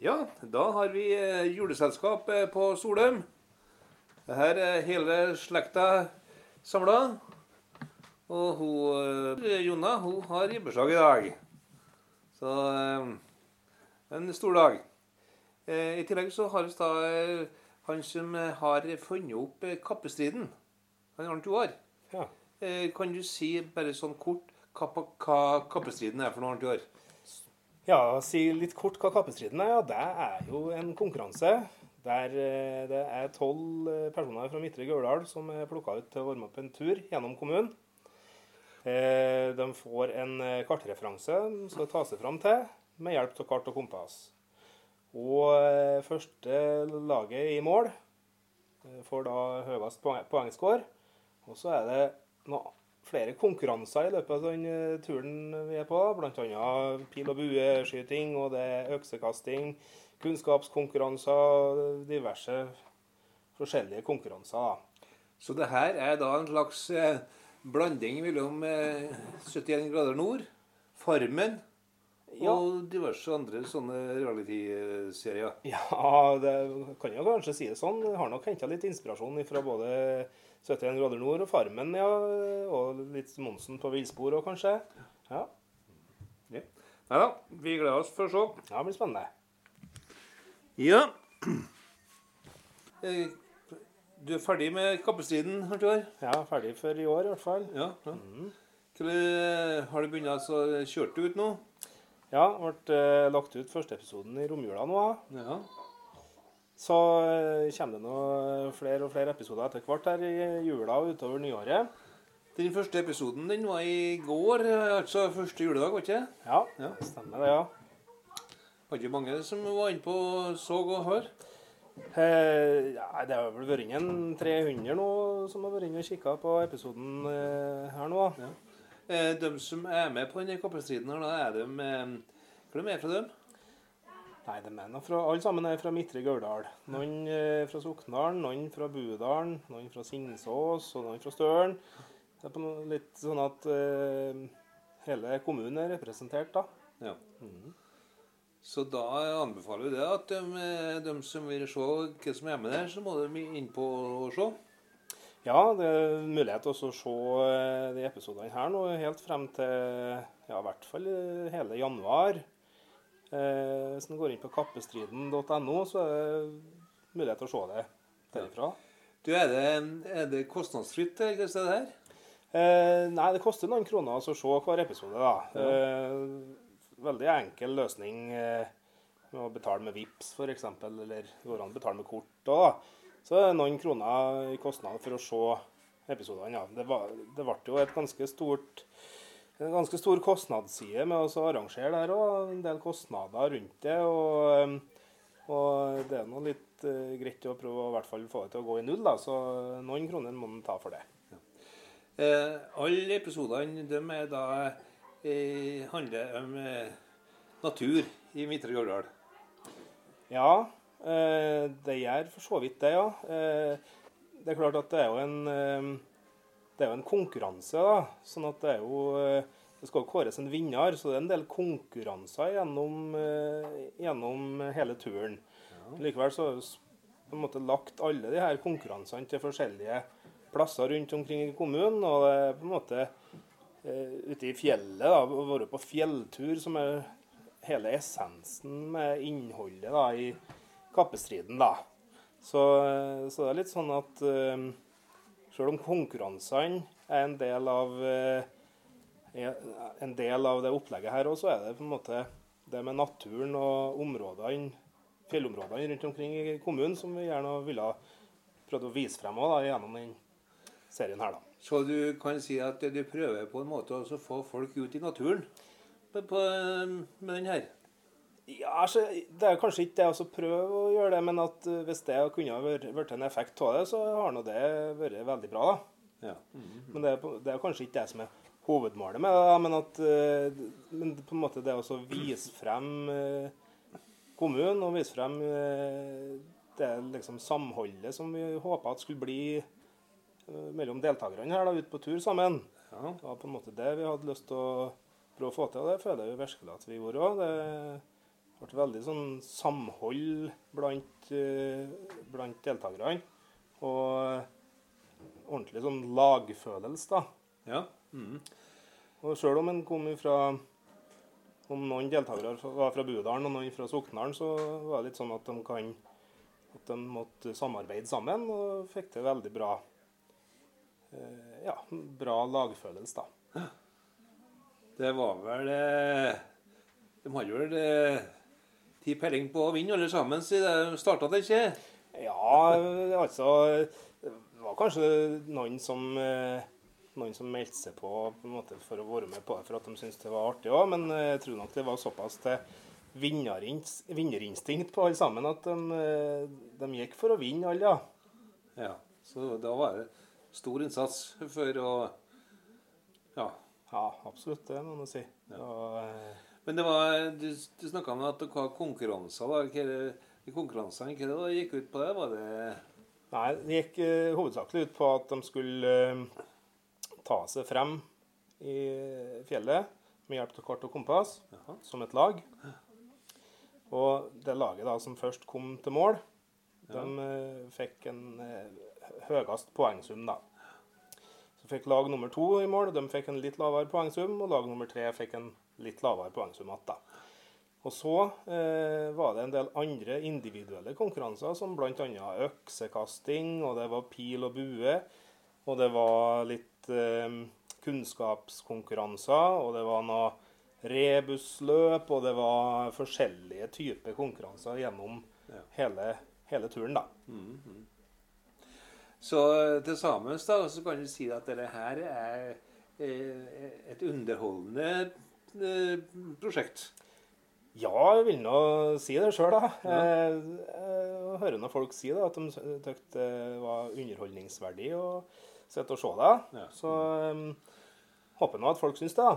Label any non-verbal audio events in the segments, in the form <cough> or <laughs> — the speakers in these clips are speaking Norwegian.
Ja, da har vi eh, juleselskap eh, på Solheim. Her er hele slekta samla. Og hun, eh, Jonna hun har ribbeslag i dag. Så en stor dag. I tillegg så har vi da han som har funnet opp kappestriden. Han er Arnt Joar. Ja. Kan du si bare sånn kort hva, kappestriden er for noe, Arnt Joar? Ja, si litt kort hva kappestriden er. Ja, det er jo en konkurranse der eh, det er tolv eh, personer fra Midtre Gauldal som er plukka ut til å varme opp en tur gjennom kommunen. Eh, De får en kartreferanse som skal ta seg fram til med hjelp av kart og kompass. Og første laget i mål får da høyest poeng- poengscore. Og så er det noe, flere konkurranser i løpet av den eh, turen vi er på. Bl.a. pil- og bueskyting, og det er øksekasting, kunnskapskonkurranser, diverse forskjellige konkurranser. da. Så det her er da en slags eh, blanding mellom eh, 71 grader nord, Farmen Ja. og diverse andre sånne reality-serier. Ja, det kan jo kanskje si det sånn. Jeg har nok henta litt inspirasjon fra både 71 grader nord og Farmen, ja. Og litt Monsen på villspor òg, kanskje. Ja, Nei da, vi gleder oss for å se. ja, det blir spennende. Ja. Eh, Du er ferdig med kappestriden? Ja, ferdig for i år i hvert fall. Ja. ja. Mm. Har du begynt å kjøre det ut nå? Ja, ble eh, lagt ut første episoden i romjula nå. Ja. Så eh, kommer det nå flere og flere episoder etter hvert her i jula og utover nyåret. Den første episoden den var i går, altså første juledag, var ikke det? Ja, Ja. stemmer det, ja. Var ikke mange som var inne på så og hør? Eh, ja, det har vel vært inn en 300 nå som har vært inne og kikka på episoden eh, her nå. Ja. Eh, de som er med på denne kappestriden, her, da er de med Hva er de fra dem? Nei, de er fra, alle sammen er fra Midtre Gauldal. Noen eh, fra Sokndalen, noen fra Budalen, noen fra Singsås og noen fra Støren. Det er på noe, litt sånn at eh, hele kommunen er representert, da. Ja. Så da anbefaler vi det at de, de som vil se hva som er med der, så må de inn på og se. Ja, det er mulighet til å se eh, de episodene her nå helt frem til ja, i hvert fall eh, hele januar. Eh, hvis en går inn på kappestriden.no, så er det mulighet til å se det derifra. Du, er det, er det kostnadsfritt, det her? Eh, nei, det koster noen kroner altså å se hver episode, da. Eh, veldig enkel løsning eh, med å betale med VIPS f.eks., eller går an å betale med kort òg, Så Så er noen kroner i kostnad for å se episodene. Ja. Det, var, det ble jo et ganske stort en ganske stor kostnadsside med å arrangere det her òg. En del kostnader rundt det. Og, og det er nå litt uh, greit å prøve å i hvert fall få det til å gå i null, da. Så noen kroner må man ta for det. Eh, alle episodene de er da eh, handler om eh, natur i Midtre Gauldal. Ja, eh, det gjør for så vidt det, ja. Eh, det er klart at det er jo en, det er jo en konkurranse, da. Sånn at det er jo eh, Det skal jo kåres en vinner, så det er en del konkurranser gjennom, eh, gjennom hele turen. Likevel så har vi på en måte lagt alle de her konkurransene til forskjellige plasser rundt omkring i kommunen. Og det er på en måte eh, ute i fjellet, da, å være på fjelltur, som er hele essensen med innholdet da, i kappestriden. da. Så, så det er litt sånn at selv om konkurransene er en del av eh, en del av det opplegget her òg, så er det på en måte det med naturen og områdene, fjellområdene rundt omkring i kommunen som vi gjerne ville prøvd å vise frem også, da, gjennom den serien her. da. Så du kan si at du prøver på en måte å få folk ut i naturen på, på, med den her. Ja, altså, Det er kanskje ikke det å prøve å gjøre det, men at eh, hvis det kunne vært, en effekt av det, så har nå det vært veldig bra. da. Ja. Men det er, det er kanskje ikke det som er hovedmålet med det, men at eh, men på en måte det å vise frem eh, kommunen og vise frem det liksom samholdet som vi håpa at skulle bli mellom deltakerne her da, ute på tur sammen. Ja. Det var på en måte det vi hadde lyst til å prøve å få til, og det føler jeg virkelig at vi gjorde òg. Det ble veldig sånn samhold blant, eh, blant deltakerne. Og ordentlig sånn lagfølelse, da. Ja. Mm. Og sjøl om en kom fra Om noen deltakere var fra Budalen og noen fra Soknaren, så var det litt sånn at de kan at de måtte samarbeide sammen og fikk til veldig bra eh, ja, bra lagfølelse, da. Det var vel eh, De hadde vel ti peiling på å vinne alle sammen siden de starta det, ikke? Ja, altså Det var kanskje noen som eh, noen som meldte seg på, på måte, for å være med på det for at de syntes det var artig òg, men eh, jeg tror nok det var såpass til vinnerinstinkt på alle sammen at de, eh, de gikk for å vinne alle, ja. Ja. Så da var det stor innsats for å Ja. Ja, absolutt, det må man si. Ja. Og, Men det var, du, du snakka om at dere har konkurranser. er det, konkurransene, hva det gikk ut på det? Var det Nei, det gikk uh, hovedsakelig ut på at de skulle uh, ta seg frem i fjellet med hjelp av kart og kompass Jaha. som et lag. Og det laget da som først kom til mål, Ja. de uh, fikk en høyest poengsum, da. Så fikk lag nummer to i mål, de fikk en litt lavere poengsum, og lag nummer tre fikk en litt lavere poengsum igjen. Og så eh, var det en del andre individuelle konkurranser, som bl.a. øksekasting, og det var pil og bue, og det var litt eh, kunnskapskonkurranser, og det var noe rebusløp, og det var forskjellige typer konkurranser gjennom Ja. hele, hele turen, da. Så eh, til sammen da, så kan du si at dette her er eh, et underholdende prosjekt. Ja, jeg vil nå si det sjøl, da. Jeg, jeg hører når folk si det, at de syntes det var underholdningsverdig å sitte og se det. Så um, håper nå at folk syns det.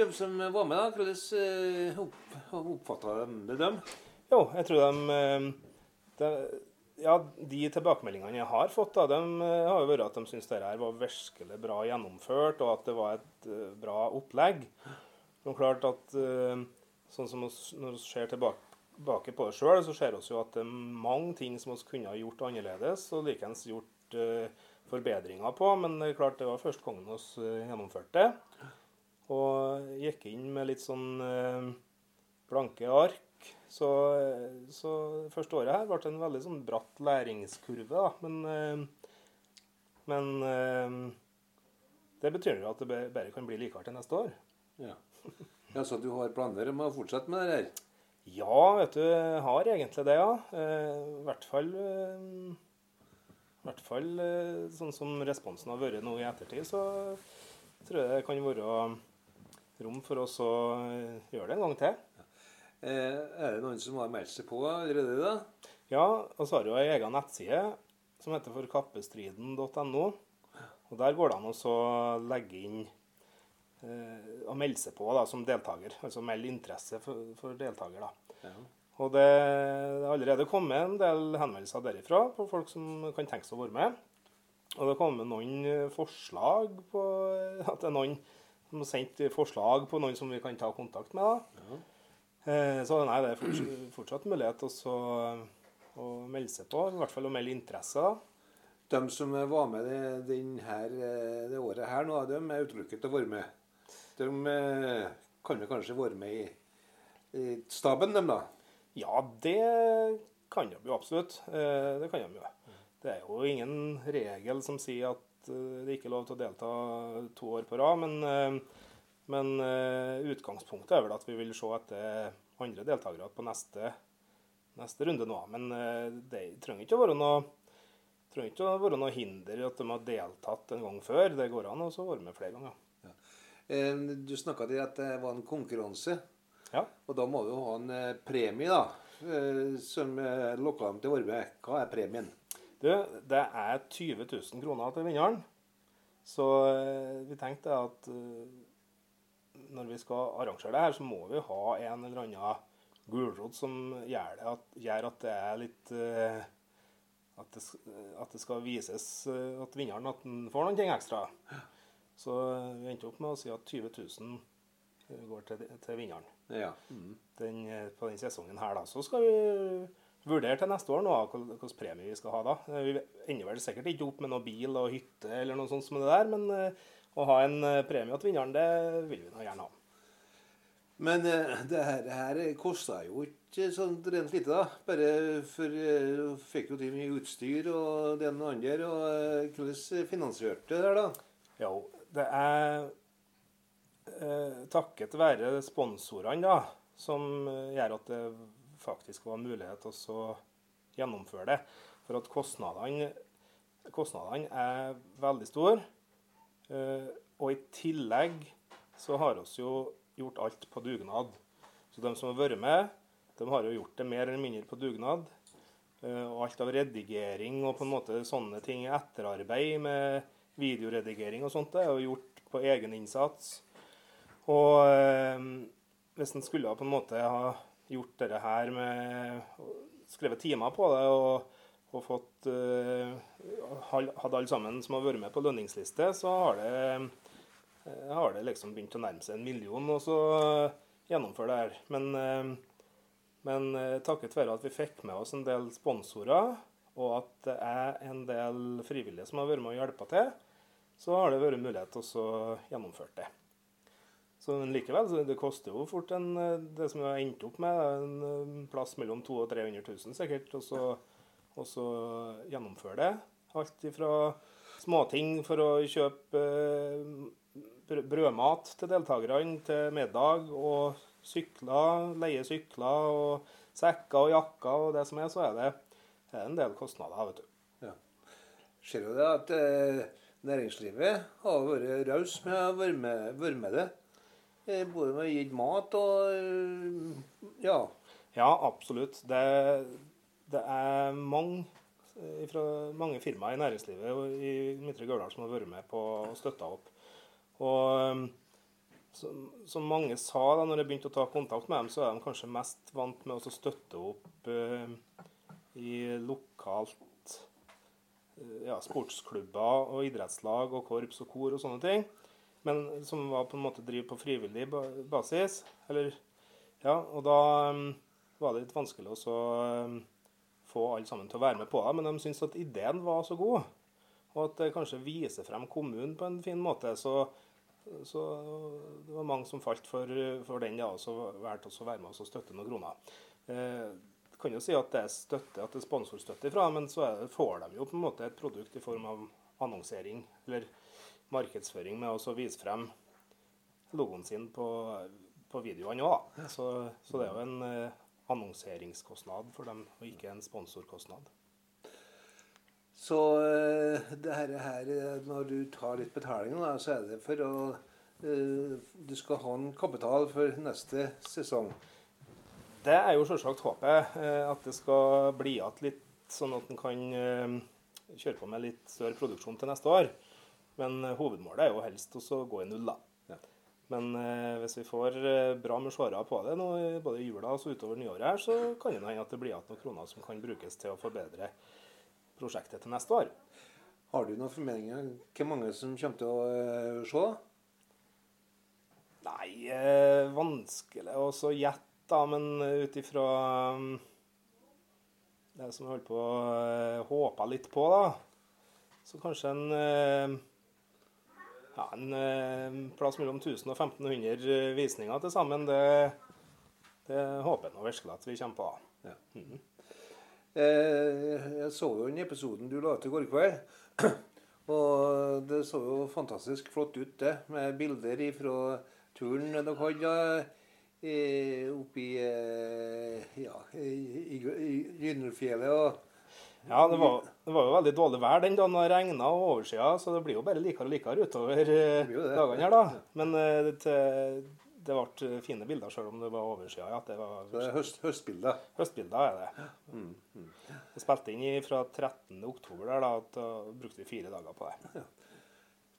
de som var med, da. Hvordan eh, opp, oppfatta de det, dem? Jo, jeg tror de, de Ja, de tilbakemeldingene jeg har fått, da, de har jo vært at de syns det her var virkelig bra gjennomført, og at det var et bra opplegg. Er klart at uh, sånn som oss, når vi ser tilbake, på det sjøl, så ser vi jo at det er mange ting som vi kunne ha gjort annerledes, og likeens gjort uh, forbedringer på. Men det er klart det var første gangen vi uh, gjennomførte det. Og gikk inn med litt sånn blanke ark. Så, så første året her ble en veldig sånn bratt læringskurve, da. Men, men det betyr jo at det bare kan bli likere til neste år. Ja. Ja, Så du har planer om å fortsette med det her? Ja, vet du, jeg har egentlig det, ja. Eh, I hvert fall eh, I hvert fall eh, sånn som responsen har vært nå i ettertid, så tror jeg det kan være rom for oss å gjøre det en gang til. Ja. er det noen som har meldt seg på allerede? da? Ja, og så har jo ei egen nettside som heter forkappestriden.no. Og der går det an å legge inn eh, og melde seg på da, som deltaker. Altså melde interesse for, for deltaker. da. Ja. Og det det er allerede kommet en del henvendelser derifra på folk som kan tenke seg å være med. Og det har kommet noen eh, forslag på at det er noen som har sendt forslag på noen som vi kan ta kontakt med. da. Ja. Eh, Så nei, det er fortsatt, fortsatt mulighet også å melde seg på, i hvert fall å melde interesse. da. De som var med det, eh, det året her nå, de er utelukket til å være med. De eh, kan jo kanskje være med i, staben, dem da? Ja, det kan de jo absolutt. Eh, Det kan de jo. Det er jo ingen regel som sier at eh, det ikke er lov til å delta to år på rad, men, men utgangspunktet er vel at vi vil se etter andre deltakere på neste, neste runde nå. Men det trenger ikke å være noe trenger ikke å være noe hinder i at de har deltatt en gang før. Det går an å være med flere ganger. Eh, Du snakka til at det var en konkurranse. Ja. Og da må du ha en eh, premie, da. eh, Som lokka dem til å. Hva er premien? Du, det er 20 000 kroner til vinneren. Så vi tenkte at når vi skal arrangere det her, så må vi ha en eller annen gulrot som gjør, det at, gjør at det er litt at, det, at det skal vises at vinneren at den får noe ekstra. Så eh, vi endte opp med å si at 20 000 går til, til vinneren. Ja. Mm. Den, eh, på den sesongen her, da. Så skal vi vurdere til neste år nå hvilken premie vi skal ha da. Eh, Vi ender vel sikkert ikke opp med noe bil og hytte eller noe sånt som det der, men eh, å ha en eh, premie til vinneren, det vil vi nå gjerne ha. Men eh, det her, her kosta jo ikke sånn rent lite, da. Bare for eh, du fikk jo til mye utstyr og det ene og andre. Og eh, hvordan finansierte det der, da? Jo, det er eh, takket være sponsorene da, som eh, gjør at det faktisk var mulighet til å gjennomføre det. For at kostnadene, kostnadene er veldig store. Eh, og i tillegg så har vi jo gjort alt på dugnad. Så de som har vært med, de har jo gjort det mer eller mindre på dugnad. Og alt av redigering og på en måte sånne ting, etterarbeid med videoredigering og sånt, det er jo gjort på egen innsats. Og eh, hvis en skulle på en måte ha gjort dette her med Skrevet timer på det og, og fått eh, Hadde alle sammen som har vært med på lønningsliste, så har det, eh, har det liksom begynt å nærme seg en million og så gjennomføre det her. Men, eh, men eh, takket være at vi fikk med oss en del sponsorer, og at det er en del frivillige som har vært med og hjulpet til, så har det vært mulighet til å gjennomføre det. Så likevel, det koster jo fort en, eh, det som vi har endt opp med, en eh, plass mellom 200 og 300 000 sikkert, og så, og gjennomføre det. Alt ifra småting for å kjøpe eh, brødmat til deltakerne til middag, og sykler, leie sykler og sekker og jakker og det som er, så er det, er en del kostnader, vet du. Ser jo det at eh, næringslivet har vært raus med å være med, det. Eh, både med å gi mat og eh, Ja. Ja, absolutt. Det, det er mange, eh, fra mange firmaer i næringslivet i Midtre Gauldal som har vært med på å støtte opp. Og um, som, mange sa da når jeg begynte å ta kontakt med dem, så er de kanskje mest vant med å støtte opp eh, i lokalt eh, ja, sportsklubber og idrettslag og korps og kor og sånne ting. Men som var på en måte driver på frivillig basis. Eller, ja, og da um, var det litt vanskelig å um, få alle sammen til å være med på det. Men de syntes at ideen var så god, og at det kanskje viser frem kommunen på en fin måte. Så, så det var mange som falt for, for den, ja, og så valgte å være med og støtte noen kroner. Jeg kan jo si at det er støtte, at det er sponsorstøtte ifra, men så det, får de jo på en måte et produkt i form av annonsering eller markedsføring med å vise frem logoen sin på, på videoene òg. Så, så det er jo en eh, annonseringskostnad for dem, og ikke en sponsorkostnad. Så eh, det her, eh, Når du tar litt betaling, da, så er det for å Du skal ha en kapital for neste sesong. Det er jo selvsagt håpet, eh, at det skal bli igjen litt, sånn at en kan eh, kjøre på med litt større produksjon til neste år. Men eh, hovedmålet er jo helst å gå i null, da. Ja. Men hvis vi får bra med seere på det nå, både i jula og så utover nyåret, her, så kan det hende at det blir igjen noen kroner som kan brukes til å forbedre prosjektet til neste år. Har du noen formeninger om hvor mange som kommer til å se? Nei, vanskelig å så gjette, da, men ut ifra um, det som jeg holdt på å eh, håpe litt på, da, så kanskje en eh, ja, en eh, plass mellom 1000 og 1500 visninger til sammen. Det, det håper jeg nå virkelig at vi kommer på. Ja. Mhm. Eh, jeg så jo den episoden du la ut i går kveld. <clears throat> Og det så jo fantastisk flott ut, det. Med bilder fra turen dere hadde eh, oppe i eh, ja, i, i, Gyldendalfjellet. Og Ja, det var, det var jo veldig dårlig vær den dagen det regna og oversida, så det blir jo bare likere og likere utover eh, dagene her, da. Men eh, det, til- det ble fine bilder selv om det var oversida. Ja, det var det er høst, høstbilder. høstbilder, er det. Vi spilte inn fra 13. oktober der, da, da brukte vi fire dager på det.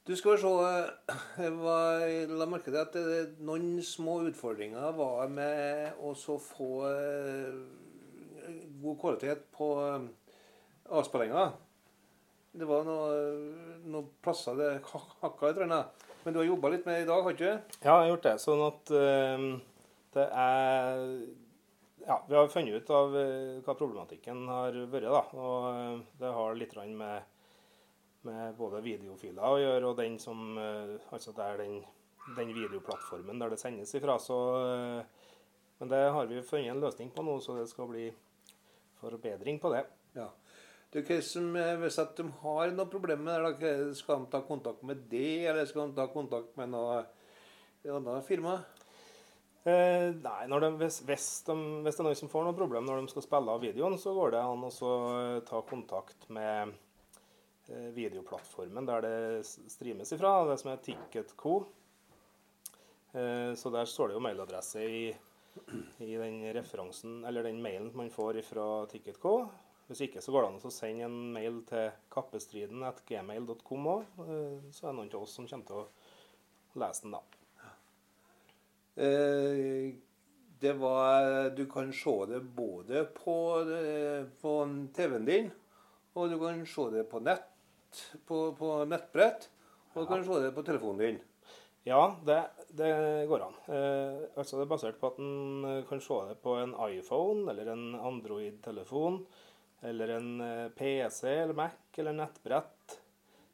Du skal se eh, var- la merke til at det, noen små utfordringer var med å få eh, god kvalitet på eh, avspillinga. Det var noe- noen plasser det <laughs> hak- hakka litt. grann. Men du har jobba litt med det i dag, har du ikke? Ja, jeg har gjort det. Sånn at eh, det er Ja, vi har funnet ut av hva problematikken har vært, da. Og det har litt med, med både videofiler å gjøre, og den som eh, Altså det er den, den videoplattformen der det sendes ifra. Så eh, Men det har vi funnet en løsning på nå, så det skal bli forbedring på det. Ja. Du, som, eh, hvis de har noe problem med det, skal de ta kontakt med det, eller skal de ta kontakt med noe annet firma? Eh, nei, de, hvis, hvis, de, hvis det er noen som får noe problem når de skal spille av videoen, så går det an å ta kontakt med videoplattformen der det streames ifra, det som er Ticketco. Eh, så der står det jo mailadresse i, i den referansen, eller den mailen man får fra Ticketco. Hvis ikke så går det an å sende en mail til kappestriden.gmail.com òg. Så er det noen av oss som kommer til å lese den, da. Eh, det var Du kan se det både på, eh, på TV-en din, og du kan se det på nett, på, på nettbrett, og du kan se det på telefonen din. Ja, det, det går an. Eh, altså Det er basert på at en eh, kan se det på en iPhone eller en Android-telefon. Eller en eh, PC eller Mac eller nettbrett.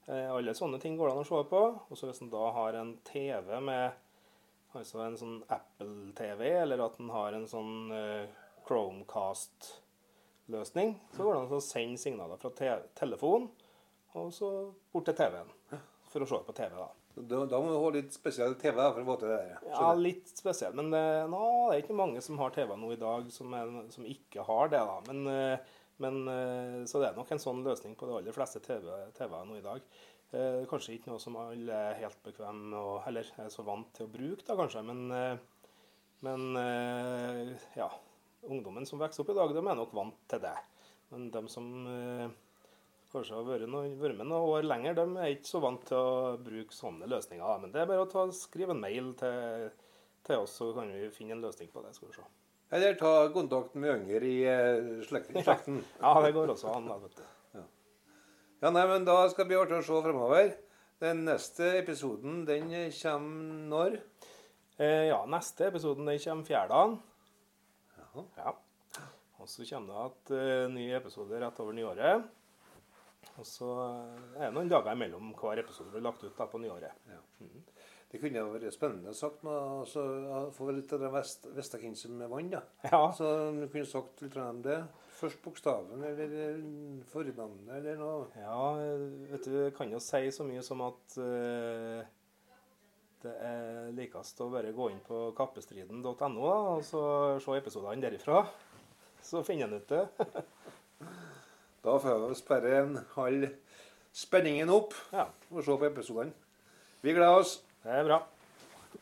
Eh, alle sånne ting går det an å se på. Og så hvis en da har en TV med altså en sånn Apple-TV, eller at en har en sånn eh, Chromecast-løsning, så går det an å sende signaler fra te telefon og så bort til TV-en. For å se på TV, da. Da, da må du ha litt spesiell TV da, for å få til det der. Ja, litt spesielt. Men det, nå, det er ikke mange som har TV nå i dag som, er, som ikke har det. da. Men, eh, men, eh, så det er nok en sånn løsning på de aller fleste TV-er TV nå i dag. Eh, Kanskje ikke noe som alle er helt bekvemme og, eller er så vant til å bruke, da kanskje. Men, eh, men eh, ja, ungdommen som vokser opp i dag, de er nok vant til det. Men de som eh, kanskje har vært, noen, vært med noen år lenger, de er ikke så vant til å bruke sånne løsninger. Men det er bare å ta, skrive en mail til, til oss, så kan vi finne en løsning på det. skal vi se. Eller ta kontakt med yngre i eh, <laughs> slekten. Ja, det går også an. vet du. Ja, nei, men Da skal det bli artig å se fremover. Den neste episoden den kommer når? Eh, ja, neste episoden den kommer fjerdagen. Ja. Ja. Og så kommer det at uh, ny episode rett over nyåret. Og så eh, er det noen dager imellom hver episode blir lagt ut da på nyåret. Det kunne jo vært spennende sagt med altså, ja, få litt av det vest, visste hvem som da. Ja, Så du kunne sagt litt om det. Først bokstaven, eller fornavnet, eller noe. ja vet du, jeg kan jo si så mye som at uh, det er likest å bare gå inn på kappestriden.no og så se episodene derifra. Så finner en ut det. <laughs> Da får vi sperre en halv spenningen opp Ja, og se på episodene. Vi gleder oss. det er bra.